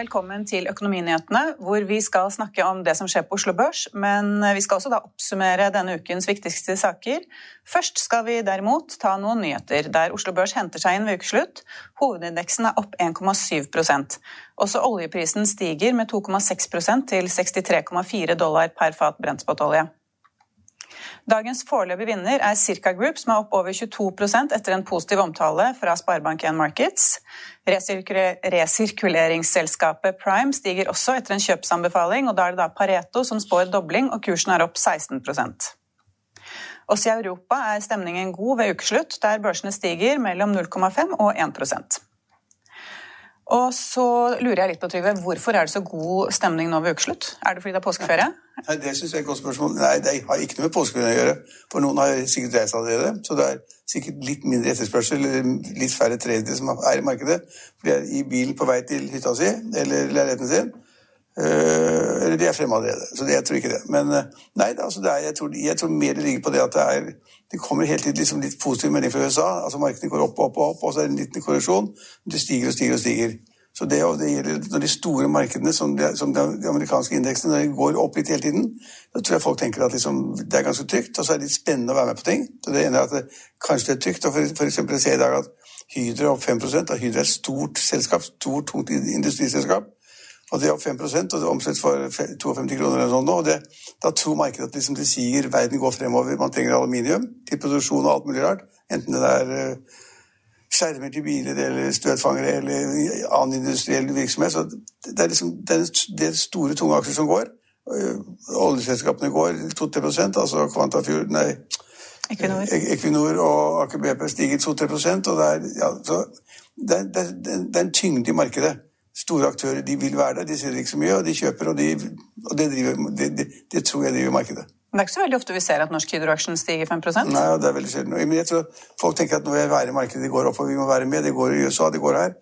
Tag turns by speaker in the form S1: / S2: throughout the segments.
S1: Velkommen til Økonominyhetene, hvor vi skal snakke om det som skjer på Oslo Børs. Men vi skal også da oppsummere denne ukens viktigste saker. Først skal vi derimot ta noen nyheter der Oslo Børs henter seg inn ved ukeslutt. Hovedindeksen er opp 1,7% Også oljeprisen stiger med 2,6% til 63,4 dollar per fat brentspotolje. Dagens foreløpige vinner er Circa Group, som er opp over 22% etter en positiv omtale fra Sparebank1 Markets. Resirkuleringsselskapet Prime stiger også etter en kjøpsanbefaling, og da er det da Pareto som spår dobling, og kursen er opp 16% Også i Europa er stemningen god ved ukeslutt, der børsene stiger mellom 0,5 og 1 og så lurer jeg litt på, Trygve, Hvorfor er det så god stemning nå ved ukeslutt? Er det fordi det er påskeferie?
S2: Nei, Det syns jeg er et godt spørsmål. Nei, Det har ikke noe med påskeferie å gjøre. For noen har sikkert reist allerede. Så det er sikkert litt mindre etterspørsel eller litt færre tredjedeler som er i markedet. For de er i bilen på vei til hytta si eller leiligheten sin. Uh, eller de er fremme allerede. Så det, jeg tror ikke det. Men uh, nei, altså det er, jeg, tror, jeg, tror, mer det ligger på det at det er det kommer helt tiden liksom litt positiv melding fra USA. altså Markedene går opp og opp, og opp, og så er det en liten korreksjon. Men det stiger og stiger og stiger. Så det, det gjelder når de store markedene, som de, som de, amerikanske indeksene, når de går opp litt hele tiden, da tror jeg folk tenker at liksom, det er ganske trygt. Og så er det litt spennende å være med på ting. Så det ene er at det, kanskje det er trygt. og For, for jeg ser i dag at Hydro er opp 5 at Hydro er et stort selskap, stort, tungt industriselskap. Og det er opp 5 og det er omsett for 52 kroner eller sånn og det, Da tror markedet at liksom, det sier verden går fremover. Man trenger aluminium til produksjon og alt mulig rart. Enten det er uh, skjermer til biler eller støtfangere eller annen industriell virksomhet. Så det er liksom det er store, tunge aksjer som går. Øh, oljeselskapene går 2-3 altså Kvantafjord Nei,
S1: Equinor.
S2: Equinor og Aker BP stiger 2-3 og det er, ja, det, er, det, er, det er en tyngde i markedet. Store aktører de vil være der, de ser ikke så mye, og de kjøper, og, de, og det, driver, det, det tror jeg driver markedet.
S1: Men det er ikke så veldig ofte vi ser at norsk Hydro-aksjen stiger 5%
S2: Nei, det er veldig sjelden. Men jeg tror folk tenker at nå vil jeg være i markedet, det går opp, og vi må være med. Det går i USA, det går her.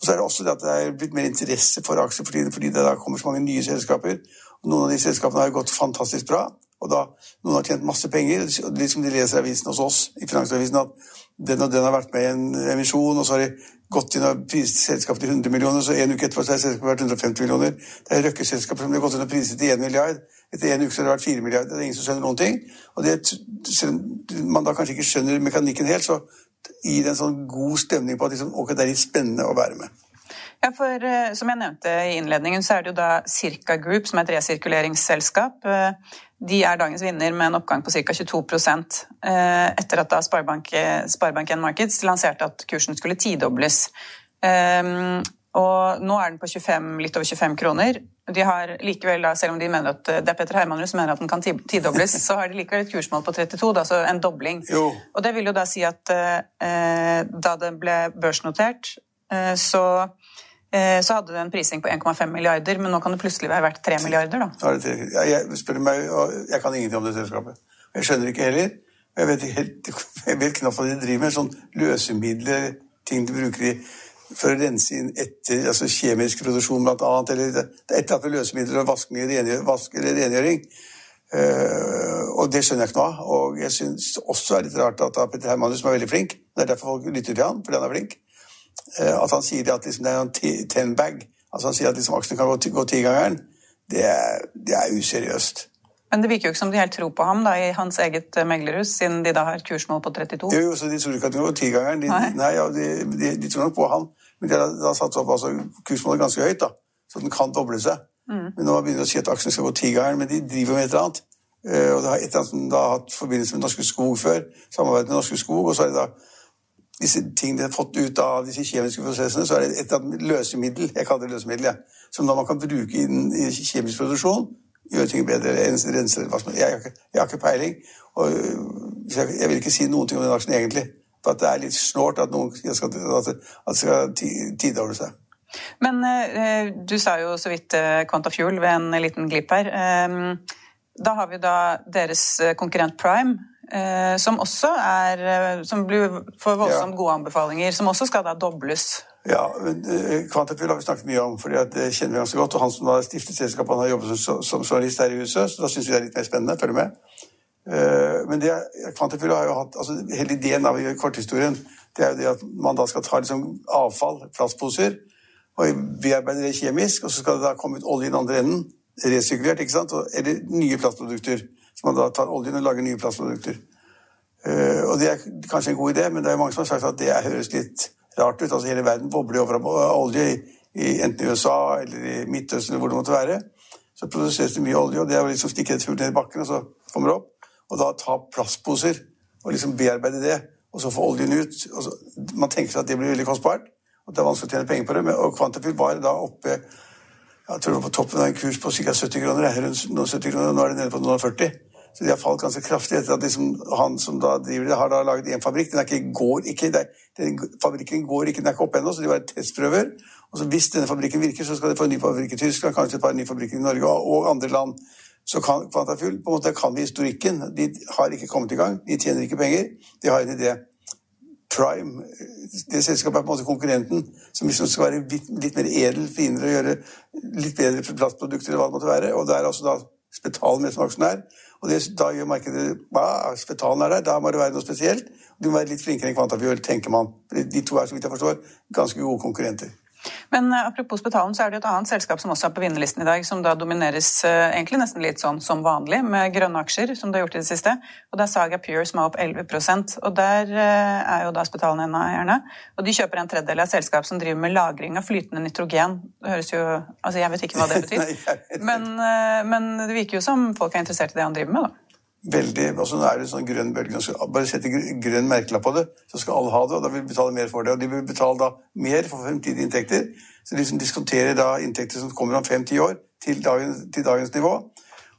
S2: Og så er det også det at det er blitt mer interesse for aksjer fordi, fordi det da kommer så mange nye selskaper. Og noen av de selskapene har gått fantastisk bra, og da noen har tjent masse penger. og Liksom de leser avisen hos oss i Finansavisen at den og den har vært med i en emisjon, og så har de gått inn og priset selskapet til 100 millioner, så en uke etterpå så er selskapet verdt 150 millioner. Det er Røkke-selskapet som ble gått inn og priset til 1 milliard. Etter en uke så har det vært 4 milliarder. Det er ingen som skjønner noen ting. Og det, selv om man da kanskje ikke skjønner mekanikken helt, så gir det en sånn god stemning på at liksom, okay, det er litt spennende å være med.
S1: Ja, for uh, Som jeg nevnte i innledningen, så er det jo da Circa Group, som er et resirkuleringsselskap. De er dagens vinner med en oppgang på ca. 22 uh, etter at da Sparebank, Sparebank Markets lanserte at kursen skulle tidobles. Og nå er den på 25, litt over 25 kroner. De har likevel, da, Selv om de mener at det er Petter Hermanrud som mener at den kan tidobles, så har de likevel et kursmål på 32, da, så en dobling.
S2: Jo.
S1: Og Det vil jo da si at eh, da det ble børsnotert, eh, så, eh, så hadde det en prising på 1,5 milliarder, men nå kan det plutselig være verdt 3 milliarder, da.
S2: Ja, jeg, spør meg, jeg kan ingenting om det selskapet. Jeg skjønner ikke heller. Jeg vet, helt, jeg vet knapt hva de driver med. Sånn løsemidler, ting de bruker i for å rense inn etter altså kjemisk produksjon, blant annet, eller det er et eller løsemidler og vasking, rengjør, vask eller rengjøring. Uh, og det skjønner jeg ikke noe av. Og jeg syns også er litt rart at Petter Hermanus, som er veldig flink, det er derfor folk lytter til han, fordi han er flink, at han sier at liksom, det er en ten-bag. Altså Han sier at liksom, aksjene kan gå, gå tigangeren. Det, det er useriøst.
S1: Men det virker jo ikke som de helt tror på ham da, i hans eget meglerhus, siden de da har kursmål på 32?
S2: Jo, jo så De tror ikke at det går tigangeren. De, nei. nei ja, de, de, de, tror nok på han. Men de har, de har satt opp altså, kursmålet ganske høyt, da, så den kan doble seg. Mm. Men nå man de å si at aksjene skal gå tigangeren, men de driver med et eller annet. Uh, og det har et eller annet som da har hatt forbindelse med Norske Skog før. Samarbeid med Norske Skog. Og så er det da disse tingene de har fått ut av disse kjemiske prosessene, så er det et løsemiddel jeg kaller det løsemiddel, ja, som da man kan bruke i, den, i kjemisk produksjon. Gjøre ting bedre, rense eller hva som helst. Jeg, jeg, har ikke peiling. og jeg, jeg, vil ikke si noen ting om den aksjen egentlig. For at det er litt snålt at, noen skal, at det skal tidoble seg.
S1: Men eh, du sa jo så vidt eh, Quantafuel ved en liten glipp her. Eh, da har vi da deres eh, konkurrent Prime, som også er eh, Som får voldsomt gode anbefalinger, som også skal da dobles.
S2: Ja, Quantafuel har vi snakket mye om, for det kjenner vi ganske godt. Og han som har stiftet selskapet, han har jobbet som, som journalist her i huset, så da syns vi det er litt mer spennende. Følg med. Men det, har jo hatt altså Hele ideen av korthistorien det er jo det at man da skal ta liksom avfall, plastposer, og bearbeide det kjemisk, og så skal det da komme ut olje i den andre enden. Resirkulert, ikke sant? Eller nye plastprodukter. Så man da tar oljen og lager nye plastprodukter. Uh, og det er kanskje en god idé, men det er jo mange som har sagt at det høres litt rart ut. Altså Hele verden bobler over av olje, i, enten i USA eller i Midtøsten eller hvor det måtte være. Så produseres det mye olje, og det er jo liksom stikke et hull ned i bakken, og så kommer det opp. Og da ta plastposer og liksom bearbeide det, og så få oljen ut. Så, man tenker seg at det blir veldig kostbart og det er vanskelig å tjene penger på det. Og Kvantifil var da oppe jeg tror på toppen av en kurs på ca. 70 kroner. Rundt 70 kroner, og nå er det nede på noen 40. Så de har falt ganske kraftig etter at liksom, han som da driver det, har da laget én fabrikk. Den ikke, går ikke, den fabrikken går ikke, den er ikke oppe ennå, så de var testprøver. Og så Hvis denne fabrikken virker, så skal de få en ny fabrikk i Tyskland, kanskje et par nye fabrikker i Norge og andre land. Så kan, Quantafuel på en måte kan vi historikken. De har ikke kommet i gang, de tjener ikke penger. De har en idé. Prime, det selskapet er på en måte konkurrenten, som liksom skal være litt, litt mer edel, finere og gjøre litt bedre plastprodukter eller hva det måtte være. Og det er altså da Spetalen med som aksjonær. Og det, da gjør markedet hva, Spetalen er der, da må det være noe spesielt. Du må være litt flinkere enn Quantafuel, tenker man. De to er, så vidt jeg forstår, ganske gode konkurrenter.
S1: Men uh, apropos Spetalen, så er det et annet selskap som også er på vinnerlisten i dag, som da domineres uh, egentlig nesten litt sånn som vanlig, med grønne aksjer, som det har gjort i det siste. Og det er Saga Pure som er opp 11 og der uh, er jo da Spetalen en av eierne. Og de kjøper en tredjedel av et selskap som driver med lagring av flytende nitrogen. Det høres jo Altså, jeg vet ikke hva det betyr, men, men det virker jo som folk er interessert i det han driver med, da
S2: veldig altså Nå er det sånn grønn bølge. Bare sette grønn merkelapp på det, så skal alle ha det, og da vil de betale mer for det. Og de vil betale da mer for fremtidige inntekter. Så de liksom diskonterer da inntekter som kommer om fem-ti år, til dagens, til dagens, nivå.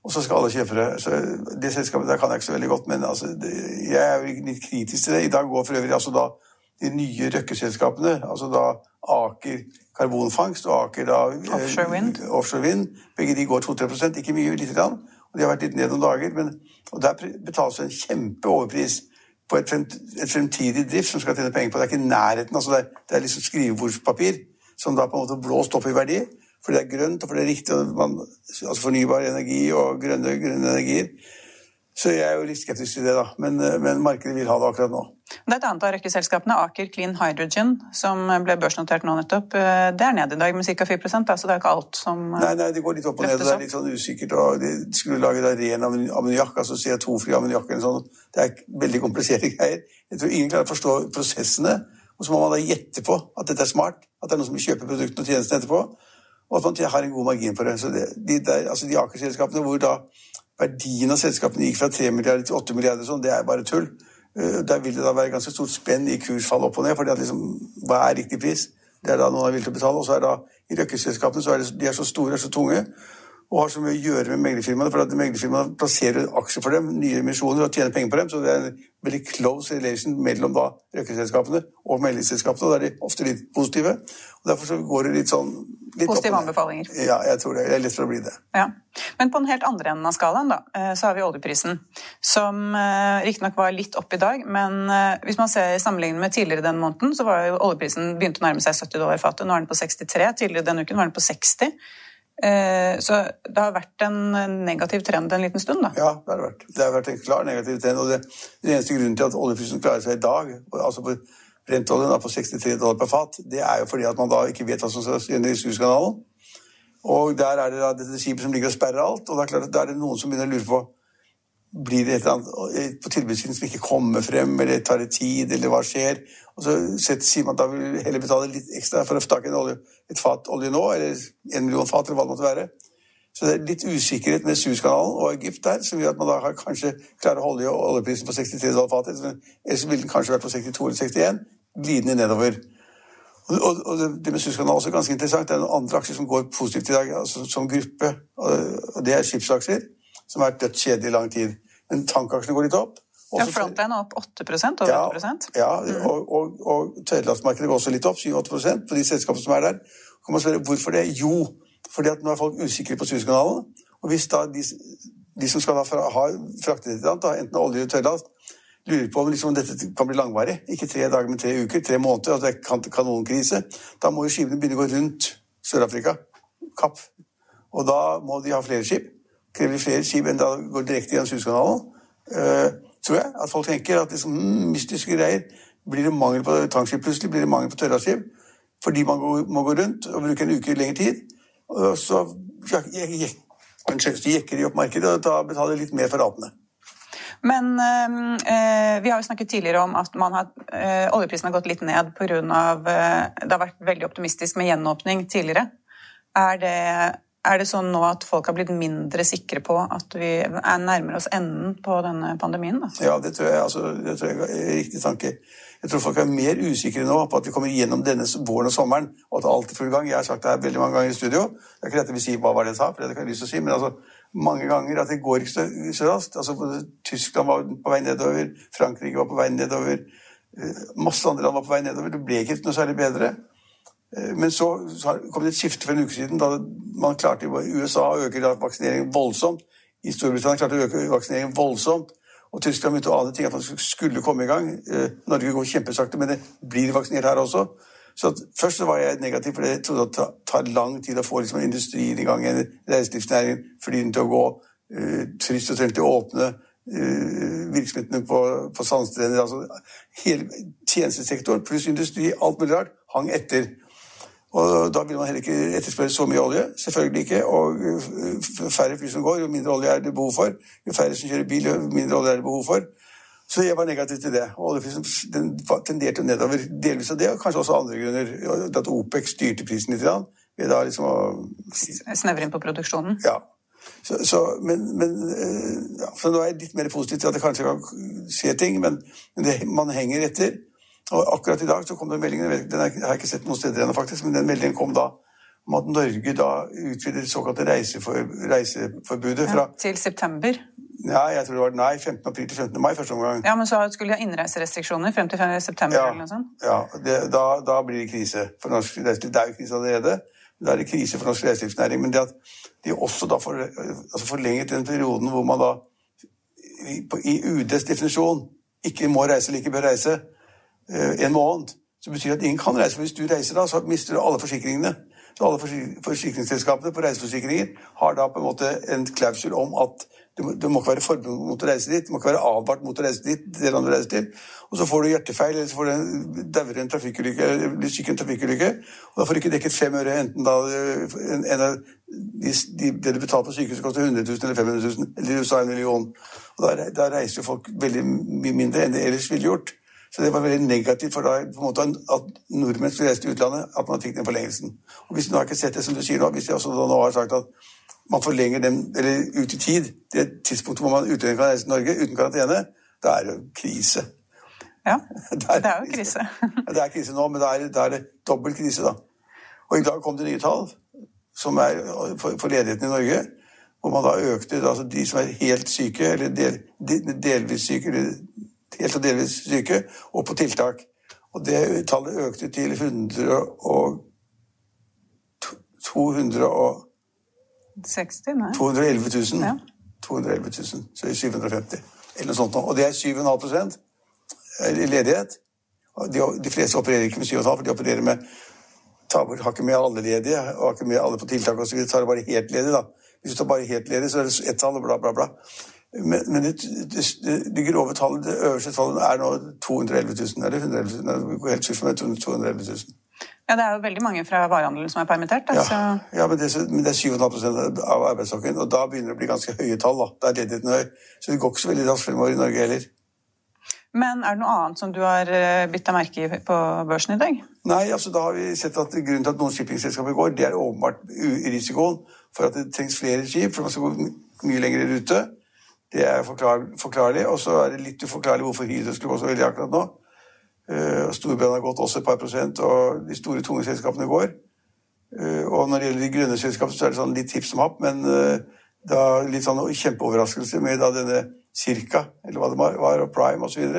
S2: Og så skal alle kjøpe det. Så det selskapet der kan jeg ikke så veldig godt, men altså, det, jeg er jo litt kritisk til det. I dag går for øvrig altså da de nye Røkke-selskapene, altså da Aker karbonfangst og Aker da
S1: Offshore Wind.
S2: Eh, offshore wind. Begge de går 2-3 ikke mye, lite grann. De har vært litt ned noen dager. Men, og der betales det en kjempeoverpris på et, fremtidig drift som skal tjene penger på. Det er ikke nærheten. altså Det er, det er liksom skrivebordspapir som da på en måte blåst opp i verdi. Fordi det er grønt, og fordi det er riktig, man, altså fornybar energi og grønne, grønne energier. Så jeg er jo litt skeptisk til det, da. Men, eh, men, markedet vil ha det akkurat nå.
S1: Det er et annet av røkkeselskapene, Aker Clean Hydrogen, som ble børsnotert nå nettopp. Eh, det er ned i dag med ca. 4 da, så det er ikke alt som
S2: Nei, nei, det går litt opp og ned. Det er litt sånn usikkert. og De skulle lage da ren ammoniakk, altså CO2-fri ammoniakk eller sånn. Det er veldig kompliserte greier. Jeg tror ingen klarer å forstå prosessene. Og så må man da gjette på at dette er smart, at det er noen som vil kjøpe produktene og tjenestene etterpå, og at man har en god margin på det. Så det, de, der, altså de Aker-selskapene hvor da verdien av selskapene gikk fra 3 milliarder til 8 milliarder, sånn, det er bare tull. Eh, der vil det da være ganske stort spenn i kursfall opp og ned. fordi at liksom, Hva er riktig pris? Det er da noen er villig til å betale. Og så er da i Røkke-selskapene så er det, de er så store og så tunge og har så mye å gjøre med meglerfirmaene. For at meglerfirmaene plasserer aksjer for dem, nye emisjoner, og tjener penger på dem. Så det er en veldig close relation mellom da Røkke-selskapene og meglerselskapene. Og da er de ofte litt positive. Og Derfor så går det litt sånn litt
S1: Positive anbefalinger.
S2: Ja, jeg tror det. Det er lett for å bli det.
S1: Ja. Men på den helt andre enden av skalaen da, eh, så har vi oljeprisen, som eh, riktignok var litt opp i dag. Men eh, hvis man ser sammenlignet med tidligere den måneden, så var jo oljeprisen begynt å nærme seg 70 dollar fatet. Nå er den på 63. Tidligere denne uken var den på 60. Eh, så det har vært en negativ trend en liten stund, da?
S2: Ja, det har vært. Det har vært en klar negativ trend. Og det, den eneste grunnen til at oljeprisen klarer seg i dag, altså på brentoljen på 63 dollar per fat, det er jo fordi at man da ikke vet hva som skal skje i Suezkanalen. Og der er det da dette skipet som ligger og sperrer alt, og da er det noen som begynner å lure på blir det et eller annet på tilbudssiden som ikke kommer frem, eller tar det tid, eller hva skjer? Og så sier man at da vil heller betale litt ekstra for å få tak i et fat olje nå, eller en million fat, eller hva det måtte være. Så det er litt usikkerhet med Suezkanalen og Egypt der, som gjør at man da har kanskje klarer å holde oljeprisen på 63 dollar fatet. Ellers ville den kanskje vært på 62 eller 61, glidende nedover. Og det med Suezkanalen er også ganske interessant. Det er noen andre aksjer som går positivt i dag, altså som gruppe. Og det er skipsaksjer, som har vært dødskjedelige i lang tid. Men tankaksjene går litt opp.
S1: Ja, Frontline er opp 8 over
S2: ja,
S1: 8
S2: Ja, mm. og, og, og tredjelastmarkedet går også litt opp, 7-8% på de selskapene som er der. Kan man spørre hvorfor det. Jo, fordi at nå er folk usikre på Suezkanalen. Og hvis da de, de som skal ha fraktet et annet, enten olje eller tørrlast, lurer på om liksom dette kan bli langvarig, ikke tre dager, men tre uker, tre måneder, at det er kanonkrise, da må jo skipene begynne å gå rundt Sør-Afrika, Kapp. Og da må de ha flere skip. Krever flere skip enn da går direkte gjennom Suezkanalen. Uh, tror jeg. At folk tenker at liksom, mm, mystiske greier. Blir det mangel på tankskip plutselig, blir det mangel på tørrlastskip fordi man må gå rundt og bruke en uke lengre tid. Og så jekker de opp markedet og da betaler litt mer for ratene.
S1: Men øh, vi har jo snakket tidligere om at har, øh, oljeprisen har gått litt ned pga. Øh, det har vært veldig optimistisk med gjenåpning tidligere. Er det er det sånn nå at folk har blitt mindre sikre på at vi er nærmere oss enden på denne pandemien? Da?
S2: Ja, det tror, jeg, altså, det tror jeg er riktig tanke. Jeg tror folk er mer usikre nå på at vi kommer gjennom denne våren og sommeren, og at alt er full gang. Jeg har sagt det her veldig mange ganger i studio. Det er ikke dette vi sier hva var det jeg sa, for det har jeg lyst til å si, men altså, mange ganger at det går ikke så, så raskt. Altså, Tyskland var på vei nedover, Frankrike var på vei nedover, eh, masse andre land var på vei nedover. Det ble ikke noe særlig bedre. Eh, men så, kom det et skifte for en uke siden da man klarte i USA å øke vaksineringen voldsomt. I Storbritannia klarte å øke vaksineringen voldsomt. Og Tyskland begynte å ane ting at man skulle komme i gang. Eh, Norge går kjempesakte, men det blir vaksinert her også. Så Først så var jeg negativ, for jeg trodde at det tar lang tid å få liksom, industrien i gang, igjen. Reiselivsnæringen, flyene til å gå, uh, og til å åpne, virksomhetene på, på sandstrender altså Hele tjenestesektoren pluss industri, alt mulig rart, hang etter. Og da vil man heller ikke etterspørre så mye olje. Selvfølgelig ikke. Og jo færre fly som går, jo mindre olje er det behov for. Jo færre som kjører bil, jo mindre olje er det behov for. Så jeg var negativ til det. Og oljeprisen tenderte nedover. Delvis av det, og kanskje også andre grunner. At OPEC styrte prisen litt. Ved da liksom å
S1: Snevre inn på produksjonen?
S2: Ja. Så, så, men, men øh, ja, så nå er jeg litt mer positiv til at jeg kanskje kan se ting, men, men det, man henger etter. Og akkurat i dag så kom den meldingen, den har jeg ikke sett noen steder ennå, faktisk, men den meldingen kom da om at Norge da utvider det såkalte reisefor, reiseforbudet fra
S1: ja, Til september?
S2: Ja, jeg tror det var nei, 15. april til 15. mai første omgang.
S1: Ja, Men så skulle de ha innreiserestriksjoner frem til september?
S2: Ja,
S1: eller noe sånt?
S2: ja det, da, da, blir det krise for norsk reiseliv. Det er jo krise allerede. Da er det krise for norsk reiselivsnæring. Men det at de også da får, altså forlenget den perioden hvor man da i, i UDs definisjon ikke må reise eller ikke bør reise, en måned. Så betyr det at ingen kan reise. For hvis du reiser da, så mister du alle forsikringene. Så alle forsikringsselskapene på reiseforsikringer har da på en måte en klausul om at du må, du ikke være forberedt mot å reise dit, du må ikke være advart mot å reise dit, det landet du reiser til. Og så får du hjertefeil, eller så får du dauer en trafikkulykke, eller blir syk i en trafikkulykke. Og da får du ikke dekket fem øre, enten da en, en av de, de, det du betaler på sykehuset, koster 100 000 eller 500 000, eller i USA en million. Og da, da reiser jo folk veldig mye mindre enn de ellers ville gjort. Så det var veldig negativt for da, måte, at nordmenn skulle reise til utlandet, at man fikk den forlengelsen. Og Hvis du har ikke sett det som du sier nå, hvis jeg også nå har sagt at man forlenger den eller ut i tid, det tidspunktet hvor man utlending kan reise til Norge uten karantene, da er det jo krise.
S1: Ja, det er, det er jo krise.
S2: det er krise nå, men da er, da er det dobbel krise, da. Og i dag kom det nye tall som er for, for ledigheten i Norge. Hvor man da økte altså de som er helt syke, eller del, delvis syke, eller helt og delvis syke, og på tiltak. Og det tallet økte til 100 og 200 og
S1: 60, nei.
S2: 211 000. Ja. 211 000, så er det 750. Eller noe sånt. Og det er 7,5% ledighet. De, de, fleste opererer ikke med 7,5, for de opererer med tar har ikke med alle ledige og har ikke med alle på tiltak osv. Tar det bare helt ledig, da. Hvis du tar bare helt ledig, så er det ett tall og bla, bla, bla. Men, men det, det, det, grove tallet, det øverste tallet er nå 211 000. Eller 111 000? Det helt sykt for 211 000.
S1: Ja, Det er jo veldig mange fra varehandelen som er permittert.
S2: Altså. Ja, ja, men det, men det er 7,5% av arbeidsstokken, og da begynner det å bli ganske høye tall. da. Da er ledigheten høy. Så det går ikke så veldig raskt fremover i Norge heller.
S1: Men er det noe annet som du har eh, bitt deg merke i på børsen i dag?
S2: Nei, altså da har vi sett at grunnen til at noen shippingselskaper går, det er åpenbart risikoen for at det trengs flere skip, for man skal gå mye lenger i rute. Det er forklar, forklarlig. Og så er det litt uforklarlig hvorfor Hydro skulle gå så veldig akkurat nå. Uh, Storbrann har gått også et par prosent, og de store, tunge selskapene går. Uh, og når det gjelder de grønne selskapene, så er det sånn litt hipp som happ, men uh, da litt sånn kjempeoverraskelse med da denne Cirka, eller hva det var, og Prime osv.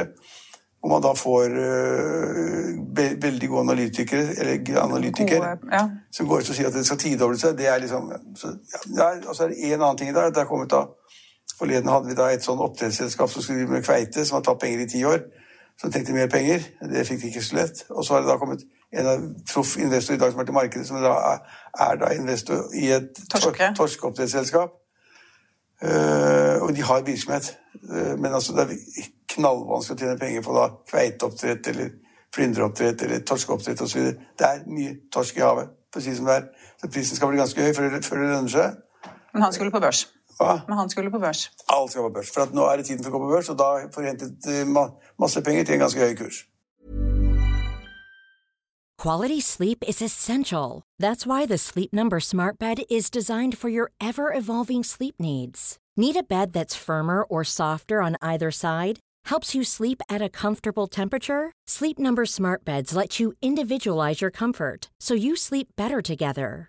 S2: Hvor man da får uh, veldig gode analytikere, eller analytikere ja. som går ut og sier at det skal tidoble seg. Det er liksom så, ja, Og så er det en annen ting dag. Det er kommet da Forleden hadde vi da et sånn oppdrettsselskap som skulle drive med kveite, som har tatt penger i ti år. Som trengte mer penger. Det fikk de ikke så lett. Og så har det da kommet en av proff investor i dag som er til markedet, som da er, er da investor i et torskeoppdrettsselskap. Uh, og de har virksomhet. Uh, men altså, det er knallvanskelig å tjene penger på da kveiteoppdrett eller flyndreoppdrett eller torskeoppdrett osv. Det er mye torsk i havet, for å si det som det er. Så prisen skal bli ganske høy før det, før det lønner seg.
S1: Men han skulle på børs?
S2: Hva?
S1: Men han skulle på børs?
S2: Alt skal på børs. For nå er det tiden for å gå på børs, og da får du hentet masse penger til en ganske høy kurs.
S3: Quality sleep is essential. That's why the Sleep Number Smart Bed is designed for your ever-evolving sleep needs. Need a bed that's firmer or softer on either side? Helps you sleep at a comfortable temperature? Sleep Number Smart Beds let you individualize your comfort so you sleep better together.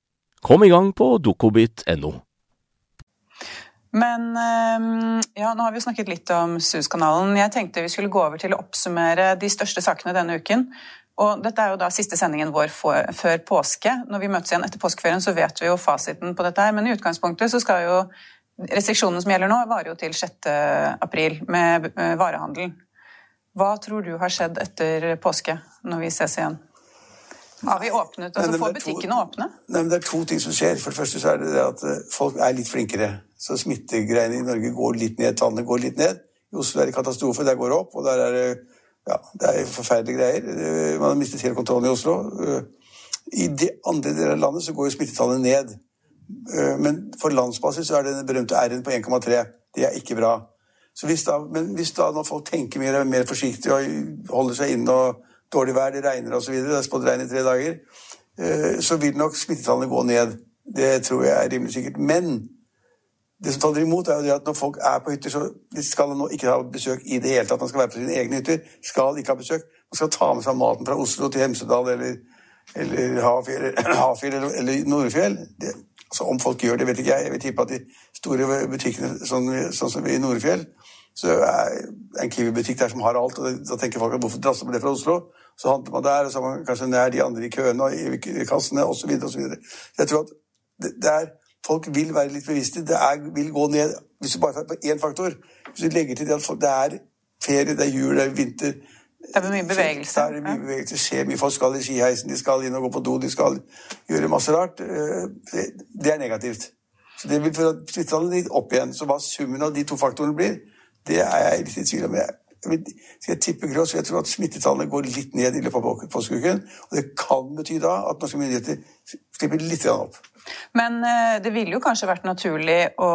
S4: Kom i gang på dokobit.no.
S1: Men ehm, ja, nå har vi snakket litt om SUS-kanalen. Jeg tenkte vi skulle gå over til å oppsummere de største sakene denne uken. Og dette er jo da siste sendingen vår før påske. Når vi møtes igjen etter påskeferien, så vet vi jo fasiten på dette her. Men i utgangspunktet så skal jo restriksjonene som gjelder nå, varer jo til 6. april med eh, varehandelen. Hva tror du har skjedd etter påske, når vi ses igjen? Har vi åpnet? Altså, får butikkene åpne?
S2: Nei, men Det er to ting som skjer. For det første så er det det at eh, folk er litt flinkere. Så smittegreiene i Norge går litt ned, tallene går litt ned. I Oslo er det katastrofe, der går det opp. Og der er det ja, det er forferdelige greier. Eh, man har mistet hele kontrollen i Oslo. Eh, I de andre deler av landet så går jo smittetallene ned. Men for landsbasis så er det den berømte R-en på 1,3. Det er ikke bra. Så hvis da, men hvis da når folk tenker mer, mer forsiktig og holder seg inne og dårlig vær, det regner osv., det er spådd regn i tre dager, så vil nok smittetallene gå ned. Det tror jeg er rimelig sikkert. Men det som taler imot, er jo det at når folk er på hytter, så skal de nå ikke ha besøk i det hele tatt. Man skal være på sine egne hytter. Skal ikke ha besøk. Man skal ta med seg maten fra Oslo til Hemsedal eller, eller Hafjell eller, eller Nordfjell. Det, altså Om folk gjør det, vet ikke jeg. Jeg vil tippe at de store butikkene, sånn, sånn som i Nordfjell, så er en Kiwi-butikk der som har alt. og Da tenker folk at hvorfor drasse med det fra Oslo? Så handler man der, og så er man kanskje nær de andre i køene og i kassene osv. Jeg tror at det, det er folk vil være litt bevisste. Det er, vil gå ned Hvis du bare tar på én faktor Hvis du legger til det at folk, det er ferie, det er jul, det er vinter
S1: Det er mye bevegelse.
S2: Det er mye bevegelse, det skjer mye. Folk skal i skiheisen, de skal inn og gå på do, de skal gjøre masse rart. Eh, det er negativt. Så det vil føre smittetallene litt opp igjen. Så hva summen av de to faktorene blir, det er jeg litt i tvil om. Jeg, skal jeg tippe grått, så jeg tror at smittetallene går litt ned i løpet av påskeuken. Og det kan bety da at norske myndigheter slipper litt opp.
S1: Men eh, det ville jo kanskje vært naturlig å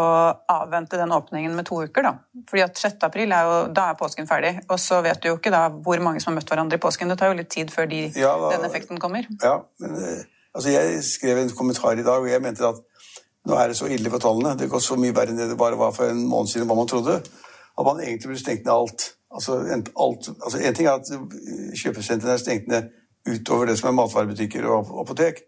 S1: avvente den åpningen med to uker, da. Fordi at 6. april er jo, da er påsken ferdig. Og så vet du jo ikke da hvor mange som har møtt hverandre i påsken. Det tar jo litt tid før de, ja, da, den effekten kommer.
S2: Ja, men eh, altså jeg skrev en kommentar i dag, og jeg mente at nå er det så ille på tallene. Det går så mye verre enn det det bare var for en måned siden, hva man trodde. At man egentlig burde stengt ned alt. Altså, alt, altså en ting er at kjøpesentrene er stengt ned utover det som er matvarebutikker og apotek.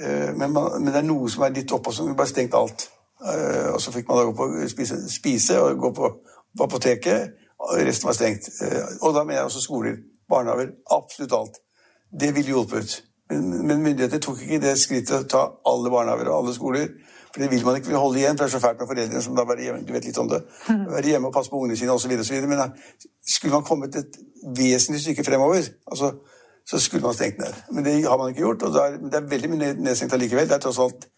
S2: Eh, men, man, men, det er noe som er litt oppå, som bare stengt alt. Eh, og så fikk man da gå på spise, spise og gå på, på apoteket, og resten var stengt. Eh, og da mener jeg også skoler, barnehager, absolutt alt. Det ville hjulpet. Men, men myndighetene tok ikke det skrittet å ta alle barnehager og alle skoler. For det vil man ikke holde igjen, for det er så fælt med foreldrene som da være hjemme, du vet litt om det, være hjemme og passe på ungene sine osv. Men skulle man kommet et vesentlig stykke fremover, altså, så skulle man stengt ned. Men det har man ikke gjort, og det er, det er veldig mye nedstengt allikevel. Det er tross alt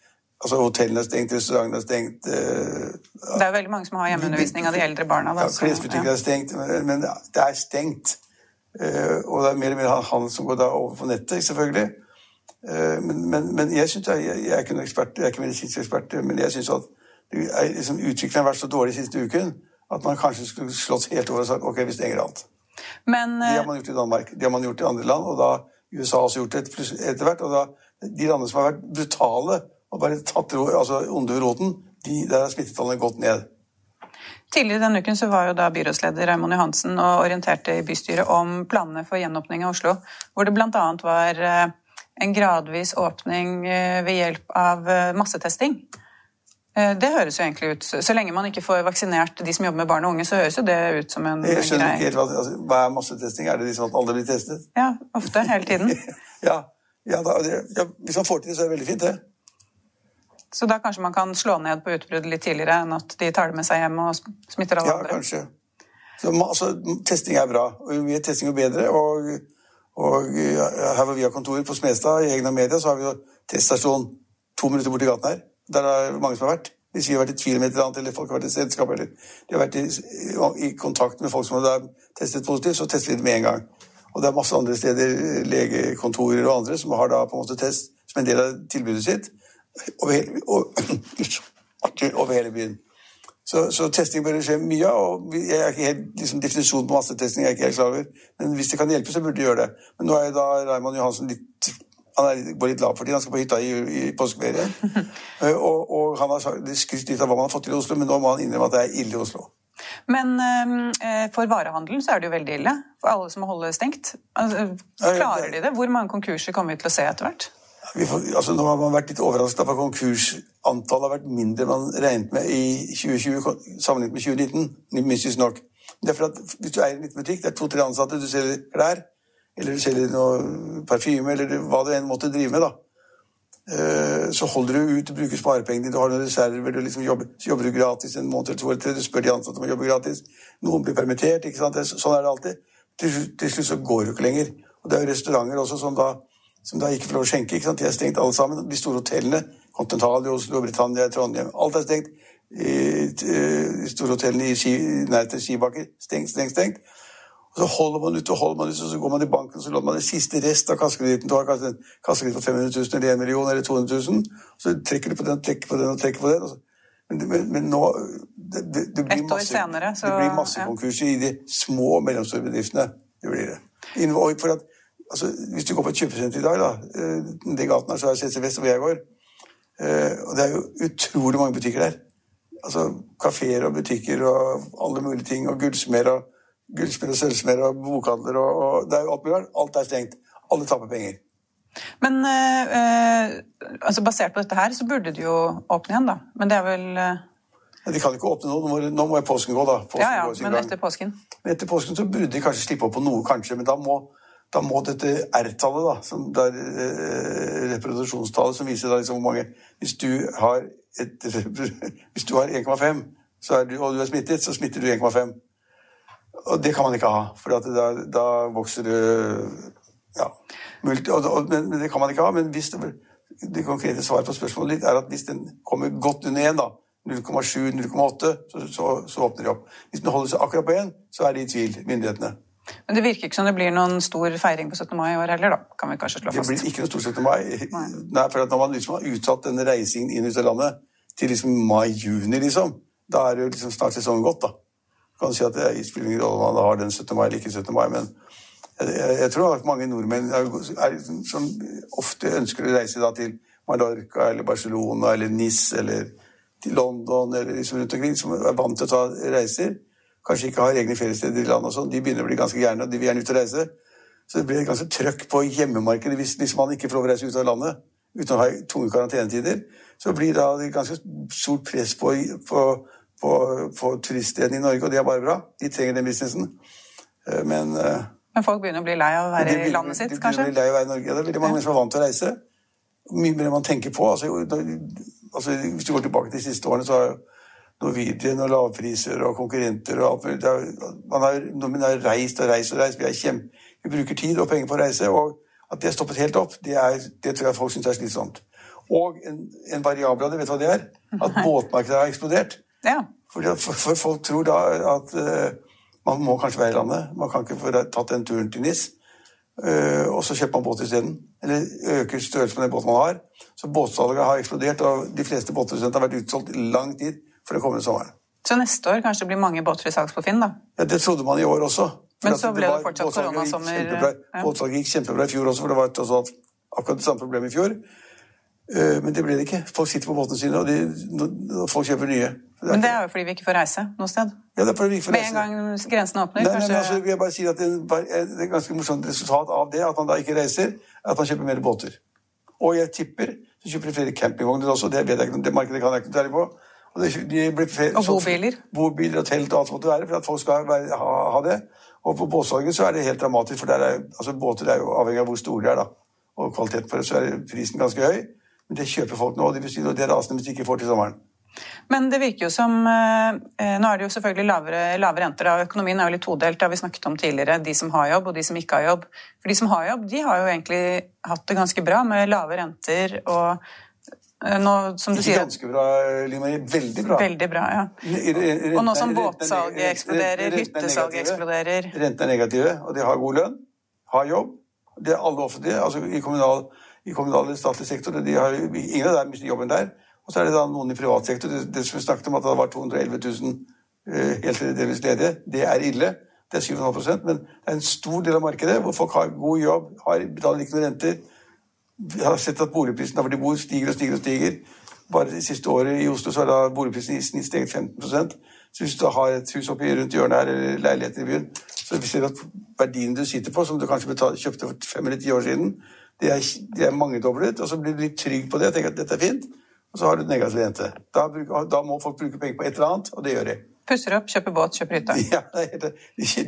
S2: Altså Hotellene er stengt, restaurantene er stengt uh,
S1: Det er veldig mange som har hjemmeundervisning av de eldre barna.
S2: Da, ja, Klesbutikker ja. er stengt, men, men, det er stengt. Uh, og det er mer og mer handel som går da over på nettet, selvfølgelig. Eh, men, men, men jeg, synes jeg, jeg, er ikke noen ekspert, jeg er ikke medisinsk ekspert, men jeg syns at liksom, utviklingen har vært så dårlig siste uken at man kanskje skulle slått helt over og sagt ok, vi stenger alt. Men, det har man gjort i Danmark, det har man gjort i andre land, og da USA har også gjort det etter hvert. og da, De landene som har vært brutale og bare tatt altså, onde ved roten, de, der har smittetallene gått ned.
S1: Tidligere denne uken så var jo da byrådsleder Raymond Johansen og orienterte i bystyret om planene for gjenåpning av Oslo, hvor det bl.a. var eh, en gradvis åpning eh, ved hjelp av eh, massetesting. Eh, det høres jo egentlig ut Så lenge man ikke får vaksinert de som jobber med barn og unge, så høres jo det ut som en
S2: Jeg skjønner ikke helt hva, altså, hva er massetesting? Er det liksom som aldri blir testet?
S1: Ja, ofte. Hele tiden.
S2: ja, ja, da, ja, Hvis man får til det, så er det veldig fint, det.
S1: Så da kanskje man kan slå ned på utbruddet litt tidligere enn at de tar det med seg hjem og smitter alle
S2: ja, andre? Ja, kanskje. Så, altså, testing er bra. Jo mer testing, jo bedre. og og her hvor vi har kontor på Smestad, i egne Media, så har vi jo teststasjon to minutter borti gaten her. Der er mange som har vært. Hvis vi har vært i tvil om et eller annet, eller folk har vært i selskap, eller de har vært i, i kontakt med folk som har testet positivt, så tester vi det med en gang. Og det er masse andre steder, legekontorer og andre, som har da på en måte test som en del av tilbudet sitt over hele, over hele byen. Så, så, testing bør skje mye av. og jeg er ikke helt, liksom, Definisjonen på massetesting er jeg ikke helt klar over. Men hvis det kan hjelpe, så burde de gjøre det. Men nå er jo da Raymond Johansen litt han er litt, litt lav for tiden. Han skal på hytta i, i påskeferien. Eh, og, og, han har skrytt litt av hva man har fått til i Oslo, men nå må han innrømme at det er ille i Oslo.
S1: Men øh, for varehandelen så er det jo veldig ille. For alle som må holde stengt. Altså, klarer de det? Hvor mange konkurser kommer vi til å se etter hvert?
S2: Får, altså, nå har man vært litt overrasket over at konkursantallet har vært mindre enn man regnet med i 2020 sammenlignet med 2019. Mystisk nok. Det er for at Hvis du eier en liten butikk, det er to-tre ansatte, du selger klær, eller du selger noe parfyme, eller hva du enn måtte drive med, da. Eh, så holder du ut, du bruker sparepengene, du har noen reserver, du liksom jobber, så jobber du gratis en måned eller to eller tre, du spør de ansatte om å jobbe gratis. Noen blir permittert, ikke sant. Sånn er det alltid. Til, til slutt så går du ikke lenger. Og det er jo restauranter også som da som da ikke får lov å skjenke. ikke sant? De er stengt alle sammen. De store hotellene, Continental i Oslo, Britannia, Trondheim Alt er stengt. De store hotellene i nær til skibakker stengt, stengt, stengt. Og Så holder man ut og holder man ut, og så går man i banken og så låner man den siste rest av kassekreditten. Du har kanskje en kassekreditt på 500 000 eller 1 million eller 200 000. Så trekker du på den, trekker på den og trekker på den. Men, men, men nå det, det, det, blir masse, senere, så, det blir masse ja. i de små og mellomstore bedriftene. Det blir det. For at altså, Hvis du går på et kjøpesenter i dag, da, det gaten her, så er CC Vest hvor jeg går, eh, og det er jo utrolig mange butikker der. Altså Kafeer og butikker og alle mulige ting, og gullsmeder og gullsmeder og sølvsmeder og bokhandler og, og, det er jo alt mulig Alt er stengt. Alle taper penger.
S1: Men øh, altså basert på dette her, så burde det jo åpne igjen, da. Men det er vel øh...
S2: De kan ikke åpne nå. Nå må, nå må påsken gå, da.
S1: Påsken ja, ja, men etter påsken?
S2: Men etter påsken så burde de kanskje slippe opp på noe, kanskje. Men da må da må dette R-tallet, da, som det er eh, reproduksjonstallet som viser da liksom hvor mange Hvis du har, har 1,5 og du er smittet, så smitter du 1,5. Og det kan man ikke ha, for da, da, vokser du Ja. Multi, og, og, men, det kan man ikke ha. Men det, det konkrete svaret på spørsmålet ditt er at hvis den kommer godt under 1, da, 0,7-0,8, så, så, så, åpner de opp. Hvis den holder seg akkurat på 1, så er de i tvil, myndighetene.
S1: Men det virker ikke som det blir noen stor feiring på 17. mai i år heller, da? kan vi kanskje slå
S2: fast. Det blir ikke noen stor 17. mai. Nei. Nei for Når man liksom har utsatt denne reisingen inn ut av landet til liksom mai-juni, liksom, da er det jo liksom snart sesongen gått. da. Du kan si at det spiller ingen rolle om man har den 17. mai eller ikke 17. mai, men jeg, jeg, jeg tror at mange nordmenn er, er, som ofte ønsker å reise da, til Mallorca eller Barcelona eller Nis eller til London eller liksom rundt omkring, som er vant til å ta reiser kanskje ikke har egne feriesteder i landet og sånn, de begynner å bli ganske gærne, og de vil gjerne ut og reise. Så det blir et ganske trøkk på hjemmemarkedet hvis, hvis man ikke får lov å reise ut av landet uten å ha tunge karantenetider. Så blir da det ganske stort press på, på, på, på turiststedene i Norge, og det er bare bra. De trenger den businessen. Eh, men eh,
S1: men folk begynner å bli lei av å være i landet sitt, kanskje?
S2: De blir lei av å være i Norge. Ja, det er veldig mange mennesker som er vant til å reise. Mye mer enn man tenker på. Altså, altså, hvis du går tilbake til de siste årene, så har Norwegian og lavpriser og konkurrenter og alt. Man har, nordmenn har reist og reist og reist. Vi, kjempe, vi, bruker tid og penger på å reise. Og at det stoppet helt opp, det, er, det tror jeg folk syns er slitsomt. Og en, en variabel av det, vet du hva det er? At båtmarkedet har eksplodert.
S1: Ja.
S2: For, for, folk tror da at uh, man må kanskje være i landet. Man kan ikke få tatt den turen til NIS. Uh, og så kjøper man båt isteden. Eller øker størrelsen på den båten man har. Så båtsalget har eksplodert, og de fleste båtprodusenter har vært utsolgt i lang tid for den kommende sommeren.
S1: Så neste år kanskje det blir mange båter i salgs på Finn, da?
S2: Ja, Det trodde man i år også.
S1: Men så ble det, det fortsatt koronasommer.
S2: Båtsalget gikk kjempebra i fjor også, for det var også akkurat det samme problemet i fjor. Eh, men det ble det ikke. Folk sitter på båtene sine, og, de, folk kjøper nye.
S1: Det men det er jo fordi vi ikke får reise noe sted?
S2: Ja, det er fordi vi ikke får reise.
S1: Med en gang grensen åpner?
S2: Nei, kanskje... nei, altså, jeg bare sier at det er et ganske morsomt resultat av det, at man da ikke reiser, at man kjøper mer båter. Og jeg tipper så kjøper de flere campingvogner også, det vet jeg ikke, det markedet kan jeg ikke særlig på.
S1: Og, flere, og bobiler?
S2: Bobiler og telt og alt som måtte være, for at folk skal være, ha, ha, det. Og på båtsalget så er det helt dramatisk, for er, altså, båter er jo avhengig av hvor store de er. da. Og kvalitet på det, så er prisen ganske høy. Men det kjøper folk nå, og de bestiller det rasende hvis de ikke får til sommeren.
S1: Men det virker jo som eh, Nå er det jo selvfølgelig lavere, lavere renter. og Økonomien er jo litt todelt, det har vi snakket om tidligere. De som har jobb, og de som ikke har jobb. For de som har jobb, de har jo egentlig hatt det ganske bra med lave renter og Eh, nå, som
S2: du sier ganske bra, Limari. Veldig bra.
S1: Veldig bra, ja. Og nå som båtsalget eksploderer, hyttesalget eksploderer
S2: Rentene er negative, og de har god lønn, har jobb. Det er alle offentlige, altså i kommunal, i kommunal eller statlig sektor. De har, ingen av dem mister jobben der. Og så er det da noen i privat sektor. Det, det som vi snakket om at det var 211 000 uh, helt eller delvis ledige, det er ille. Det er 7,5% men det er en stor del av markedet hvor folk har god jobb, har, betaler ikke noen renter vi har sett at boligprisen der hvor de bor, stiger og stiger og stiger. Bare det siste året i Oslo så har da boligprisen i snitt steget 15% Så hvis du har et hus oppi rundt hjørnet her, eller leiligheter i byen, så vi ser at verdien du sitter på, som du kanskje betalte, kjøpte for fem eller ti år siden, det er, de er mangedoblet. Og så blir du litt trygg på det og tenker at dette er fint, og så har du negativ rente. Da, da, må folk bruke penger på et eller annet, og det gjør de.
S1: Pusser opp, kjøper båt, kjøper hytte.
S2: Ja, de,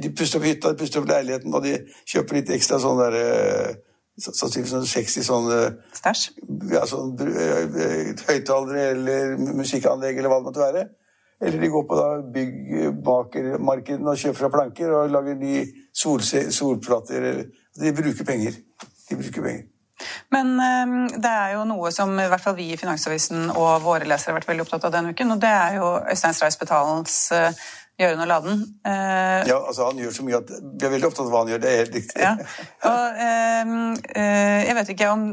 S2: de pusser opp hytta, de pusser opp leiligheten, og de kjøper litt ekstra sånn derre uh, sannsynligvis sånn 60 sånn
S1: Stæsj?
S2: Ja, sånn, høyttalere eller musikkanlegg eller hva det måtte være. Eller de går på da byggmakermarkedet og kjøper fra planker og lager de solplater. De bruker penger. De bruker penger.
S1: Men det er jo noe som i hvert fall vi i Finansavisen og våre lesere har vært veldig opptatt av denne uken, og det er jo Øystein Stray Spetalen gjøre noe Laden.
S2: Eh, ja, altså han gjør så mye at Vi er veldig opptatt av hva han gjør, det er helt riktig.
S1: Ja. Og, eh, eh, jeg vet ikke om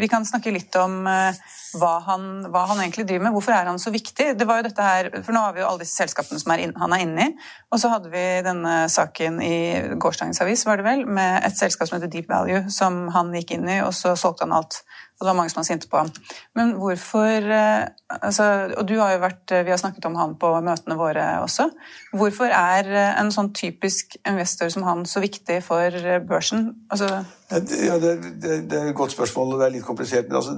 S1: Vi kan snakke litt om eh, hva, han, hva, han, egentlig driver med. Hvorfor er han så viktig? Det var jo dette her, for Nå har vi jo alle disse selskapene som er inn, han er inne i. Og så hadde vi denne saken i gårsdagens avis, var det vel, med et selskap som heter Deep Value, som han gikk inn i, og så solgte han alt. Og det var mange som var sinte på ham. Men hvorfor eh, altså, Og har jo vært Vi har snakket om han på møtene våre også. Hvorfor er eh, en sånn typisk investor som han så viktig for eh, børsen? Altså,
S2: ja, det, det, det, er et godt spørsmål, og det er litt komplisert. Men altså,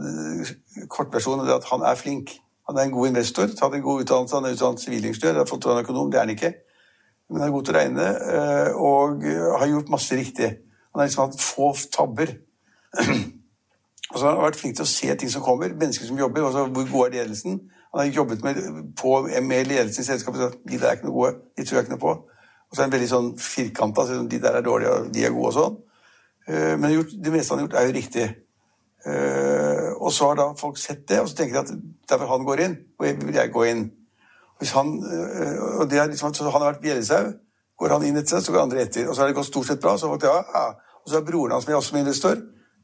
S2: kortversjonen er at han er flink. Han er en god investor, tatt en god utdannelse, han er utdannet sivilingeniør, har fått økonom, det er han ikke. Men han er god til å regne og har gjort masse riktig. Han har liksom hatt få tabber. og så har han vært flink til å se ting som kommer, mennesker som jobber, altså hvor god er ledelsen. Han har jobbet med, på, med ledelsen i selskapet Så de der er ikke noe gode, de tror jeg ikke noe på. Og så er han veldig sånn firkanta, så de der er dårlige, og de er gode og sånn. Eh, men det meste han har gjort, er jo riktig. Eh, og så har da folk sett det, og så tenker de at derfor han går inn, og vil jeg gå inn. Hvis han, eh, og det er liksom, han har vært bjellesau. Går han inn et sted, så går andre etter. Og så har det gått stort sett bra. så ja, ja. Og så er broren hans med også med investor.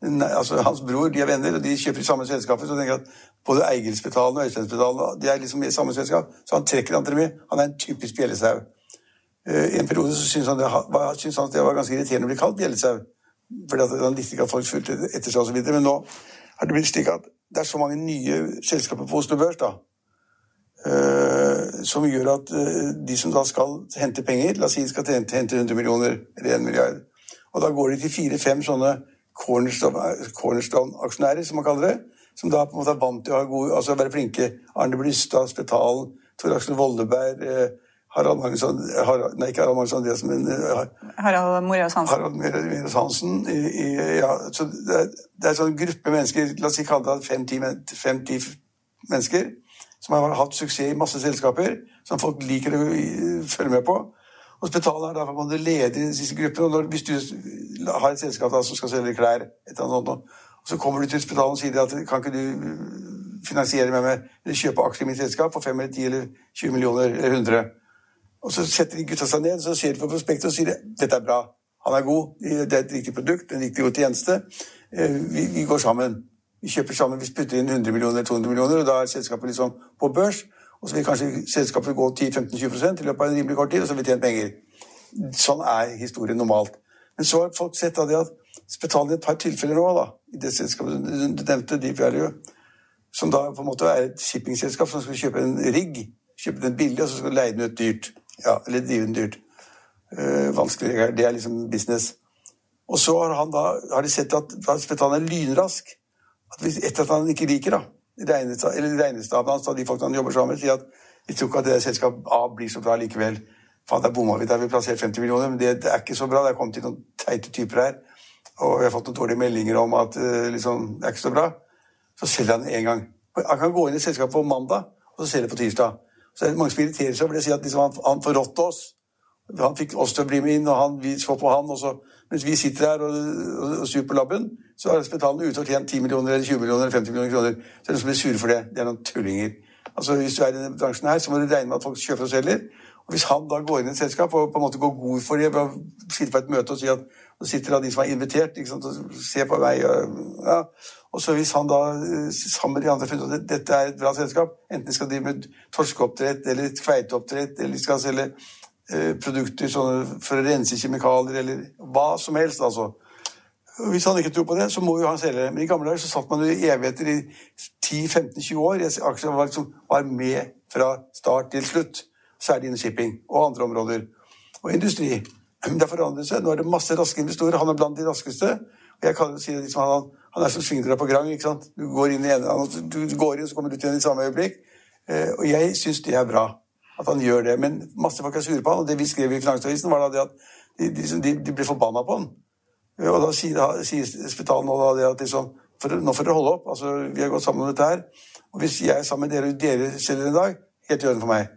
S2: Nei, altså Hans bror de er venner, og de kjøper i samme selskap. Så tenker jeg at både Eigilspetalen og Øysteinsbetalen de er liksom i samme selskap. Så han trekker andre mye. Han er en typisk bjellesau. I en periode så syntes han, han det var ganske irriterende å bli kalt bjellesau. Fordi han likte ikke at folk fulgte etter seg osv. Men nå har det blitt slik at det er så mange nye selskaper på Oslo Børs da, uh, som gjør at uh, de som da skal hente penger La oss si de skal hente 100 millioner eller 1 milliard. Og da går de til fire-fem sånne cornerstone-aksjonærer, som man kaller det. Som da på en måte er vant til å gode, altså være flinke. Arne Blystad, Spetalen, Tor Aksel Volleberg. eh, Harald Magnusson Nei, ikke Harald Magnusson Andreassen, men
S1: uh, Harald Moreus Hansen.
S2: Harald Moreus Hansen. I, i, ja, så det, er, det er en sånn gruppe mennesker, la oss si kalle det fem-ti mennesker, som har hatt suksess i masse selskaper, som folk liker å følge med på. Hospitalet er derfor man leder i den siste gruppen. og når, Hvis du har et selskap da, som skal selge klær, et eller annet og så kommer du til hospitalet og sier at kan ikke du finansiere meg med eller kjøpe aksjer i mitt selskap for 5 eller 10 eller 20 millioner eller 100 og så setter de gutta seg ned så ser de på prospektet og sier dette er bra, han er god, det er et riktig produkt, en riktig god tjeneste. Eh, vi, vi, går sammen. Vi kjøper sammen, vi putter inn 100 millioner, eller 200 millioner, og da er selskapet liksom på børs. Og så vil kanskje selskapet gå 10-15-20 i løpet av en rimelig kort tid, og så vil vi tjene penger. Sånn er historien normalt. Men så har folk sett det at Spetalen i et par tilfeller òg, i det selskapet du nevnte, Deep Value, som da på en måte er et shippingselskap som skal kjøpe en rigg, kjøpe den billig, og så skal leie den ut dyrt. Ja, eller drive den dyrt. Uh, vanskelig. Det er liksom business. Og så har, han da, har de sett at, han er lynrask. At hvis etter at han ikke liker da, regnestaben hans, de folkene han jobber sammen med, sier at vi tror ikke at det selskap A blir så bra likevel. Faen, der bomma vi. Der vi plassert 50 millioner, men det, det, er ikke så bra. Det er kommet inn noen teite typer her. Og vi har fått noen dårlige meldinger om at uh, liksom, det er ikke så bra. Så selger han en gang. Han kan gå inn i selskapet på mandag, og så selger han på tirsdag. Så det er mange som irriterer seg over det. Sier at liksom han, han forrådte oss. Han fikk oss til å bli med inn, og han, vi så på han. og så, Mens vi sitter her og, og, og sur på labben, så har hospitalene ute og tjent 10 millioner, eller 20 millioner eller 50 millioner kroner. Så er det noen som blir sure for det. Det er noen tullinger. Altså Hvis du er i denne bransjen her, så må du regne med at folk kjøper og selger. Og Hvis han da går inn i et selskap og på en måte går god for det ved å sitte på et møte og si at nå sitter da de som er invitert, ikke sant, og ser på meg ja. og så Hvis han da sammen med de andre funnet at dette er et bra selskap, enten de skal drive med torskeoppdrett eller kveiteoppdrett, eller de skal selge produkter sånne, for å rense kjemikalier, eller hva som helst, altså. Hvis han ikke tror på det, så må jo han selge. Men i gamle dager så satt man jo i evigheter, i 10-15-20 år. Aksjer var, liksom, var med fra start til slutt. Særlig innen shipping og andre områder. Og industri. Det har forandret seg. Nå er det masse raske investorer. Han er blant de raskeste. Og jeg kan si liksom, han, han er som svingdøra på Grang. ikke sant? Du går inn i ene, du går inn, så kommer du ut igjen i samme øyeblikk. Eh, og jeg syns det er bra at han gjør det. Men masse folk er sure på han, og det vi skrev i Finansavisen, var da det at de, de, de ble forbanna på han. Og da sier, sier Spetalen da det at liksom, for, nå får dere holde opp. altså Vi har gått sammen om dette her. Og hvis jeg er sammen med dere selv dere selger en dag, helt i orden for meg.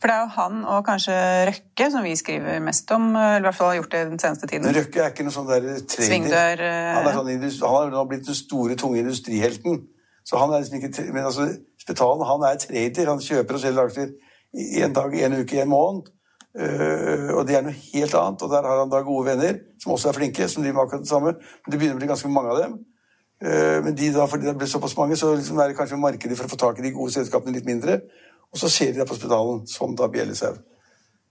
S1: For det er jo han og kanskje Røkke som vi skriver mest om, eller i hvert fall har gjort det den seneste tiden.
S2: Men Røkke er ikke noe sånn der trader.
S1: Svingdør
S2: Han, er sånn, han er nå blitt den store, tunge industrihelten. Så han er liksom ikke Men altså, Spetalen han er trader. Han kjøper og selger aksjer en dag, en uke, en måned. Uh, og det er noe helt annet. Og der har han da gode venner som også er flinke, som driver med akkurat det samme. Men det begynner å bli ganske mange av dem. Uh, men de da, fordi det ble såpass mange, så liksom er det kanskje markedet for å få tak i de gode selskapene litt mindre. Og så ser de deg på hospitalen, som da bjellesau.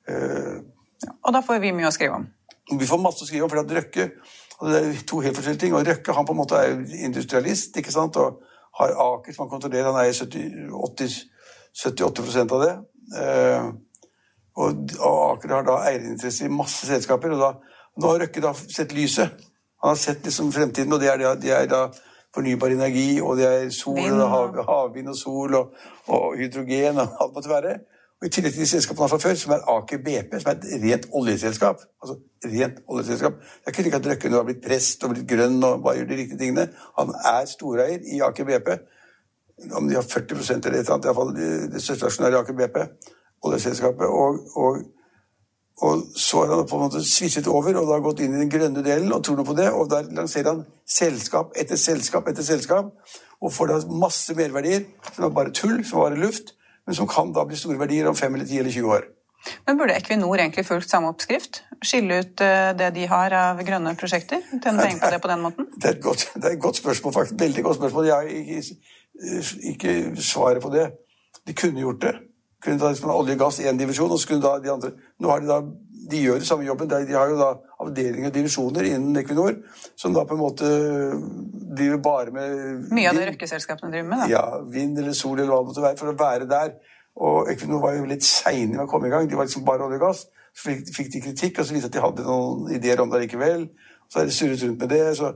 S1: Uh, ja, og da får vi mye å skrive om?
S2: Vi får masse å skrive om, for at Røkke og Det er to helt forskjellige ting. og Røkke han på en måte er industrialist ikke sant? og har Aker som han kontrollerer. Han eier 78% av det. Uh, og, og Aker har da eierinteresse i masse selskaper. og da, Nå har Røkke da sett lyset. Han har sett liksom fremtiden, og det er, det er da fornybar energi, og det er sol, og hav, havvind og sol og, og, hydrogen og alt måtte være. Og I tillegg til de selskapene fra før, som er Aker BP, som er et rent oljeselskap. Altså rent oljeselskap. Det er ikke slik at Røkke nå har blitt prest og blitt grønn og bare gjør de riktige tingene. Han er storeier i Aker BP. Om de har 40% eller et eller annet, iallfall det største aksjonæret i Aker BP, oljeselskapet. Og, og, og, så har han på en måte svisset over og da gått inn i den grønne delen og tror noe på det. Og der lanserer han selskap etter selskap etter selskap og får da masse merverdier som er bare tull, som bare luft men som kan da bli store verdier om fem eller ti eller 20 år.
S1: Men Burde Equinor egentlig fulgt samme oppskrift? Skille ut eh, det de har av grønne prosjekter? Tjene penger på det på den måten?
S2: Det er et godt, det er et godt spørsmål, faktisk. Veldig godt spørsmål. Jeg har ikke, ikke svaret på det. De kunne gjort det. Kunne ta liksom olje og gass i én divisjon, og så kunne da de andre Nå har de da de gjør det samme jobben. De har jo da avdelinger og divisjoner innen Equinor som da på en måte driver bare med
S1: Mye av det røkkeselskapene driver med? da.
S2: Ja, vind eller sol eller hva det måtte være, for å være der. Og Equinor var jo litt seine med å komme i gang. De var liksom bare olje og gass. Så fikk, fikk de kritikk, og så viste at de hadde noen ideer om det likevel. Så har de surret rundt med det. så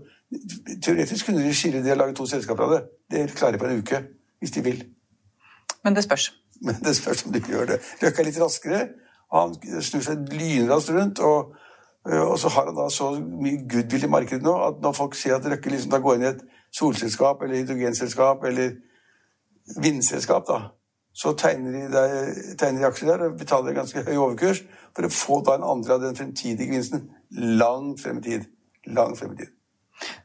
S2: Teoretisk kunne de skille det og lage to selskaper av det. Det klarer de på en uke, hvis de vil.
S1: Men det spørs.
S2: Men det spørs om de gjør det. Røkke er litt raskere. Han snur seg lynraskt rundt. og Eh, og så har han da så mye goodwill i markedet nå at når folk ser at Røkke liksom da går inn i et solselskap eller hydrogenselskap eller vindselskap, da, så tegner de, tegner de aksjer der og betaler ganske høy overkurs for å få da en andre av den fremtidige gevinsten langt frem i tid. Langt frem i tid.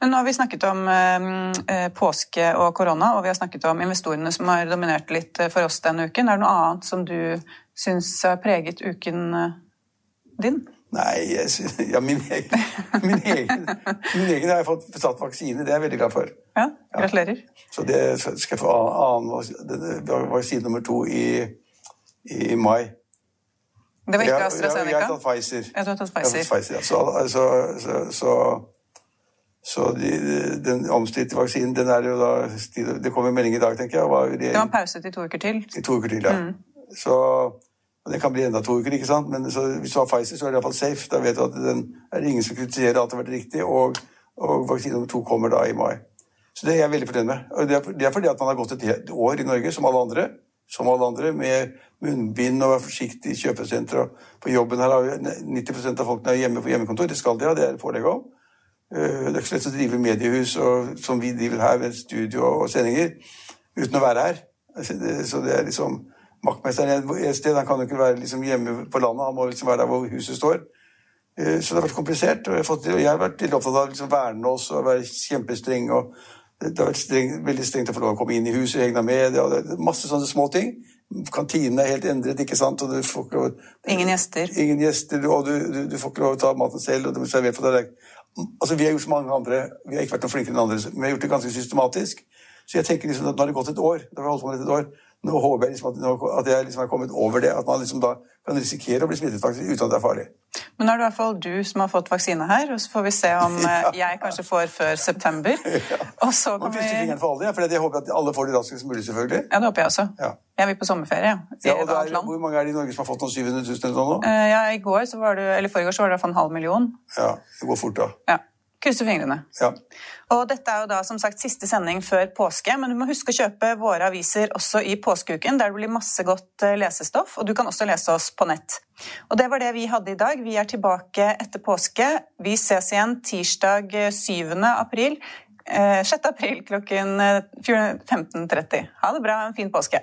S1: Men nå har vi snakket om eh, påske og korona, og vi har snakket om investorene som har dominert litt eh, for oss denne uken. Er det noe annet som du syns har preget uken eh, din?
S2: Nei, jeg, ja, min egen, min, egen, min egen har jeg fått satt vaksine. Det er jeg veldig glad for.
S1: Ja, Gratulerer. Ja.
S2: Så det skal jeg få annen vaksine nummer to i, i mai.
S1: Det var ikke AstraZeneca?
S2: Jeg, jeg, har tatt Pfizer.
S1: Jeg har tatt Pfizer.
S2: Pfizer ja. Så, så, så, så, så de, den omstridte vaksinen, den er jo da Det kommer melding i dag, tenker jeg.
S1: Det var pause til to uker til?
S2: I to uker til, ja. Mm. Så Det kan bli enda to uker, ikke sant? men så, hvis du har Pfizer, så er det iallfall safe. Da vet du at den er det ingen som kritiserer at det har vært riktig, og, og vaksine nummer to kommer da i mai. Så det er jeg veldig fornøyd med. Og det er, det er, fordi at man har gått et år i Norge, som alle andre, som alle andre med munnbind og være forsiktig i kjøpesenter. På jobben her har 90% av folkene hjemme på hjemmekontor. Det skal de ha, det er forelegg om. Eh, det er ikke så lett å drive mediehus og, som vi driver her, med studio og sendinger, uten å være her. Så det er liksom Maktmesteren et sted han kan jo ikke være liksom hjemme på landet, han må liksom være der hvor huset står. Eh, så det har vært komplisert. Og jeg, fått, og jeg har vært litt opptatt av å liksom verne oss og være kjempestreng. og Det har vært streng, veldig strengt å få lov å komme inn i huset, egna med. Masse sånne små ting. Kantinen er helt endret, ikke sant. og du får ikke lov...
S1: Ingen gjester.
S2: Ingen gjester, og du, du, du får ikke lov å ta maten selv. og det blir servert på deg. Altså, Vi har gjort så mange andre, vi har ikke vært noe flinkere enn andre, men vi har gjort det ganske systematisk. Så jeg tenker liksom at nå har det gått et år. da har holdt på med et år, nå håper jeg liksom at, at, jeg liksom er kommet over det. At man liksom da kan risikere å bli smittet faktisk uten at det er farlig.
S1: Men nå er det i hvert fall du som har fått vaksine her, og så får vi se om ja. Eh, jeg kanskje får før september. Ja. Og så kan vi... fingeren
S2: for alle, for jeg håper at alle får det raskest mulig, selvfølgelig.
S1: Ja, det håper jeg også. Ja. Jeg vil på sommerferie.
S2: Ja, og er, Hvor mange er det i Norge som har fått noen 700 000 eller noe nå?
S1: Uh, ja, i går så var det, eller forrige år så var det i hvert fall en halv million.
S2: Ja, det går fort da.
S1: Ja. Krysser fingrene.
S2: Ja.
S1: Og dette er jo da som sagt siste sending før påske, men du må huske å kjøpe våre aviser også i påskeuken, der det blir masse godt eh, lesestoff, og du kan også lese oss på nett. Og det var det vi hadde i dag. Vi er tilbake etter påske. Vi ses igjen tirsdag 7. Eh, april. 6. Eh, april klokken 15.30. Ha det bra, en fin påske.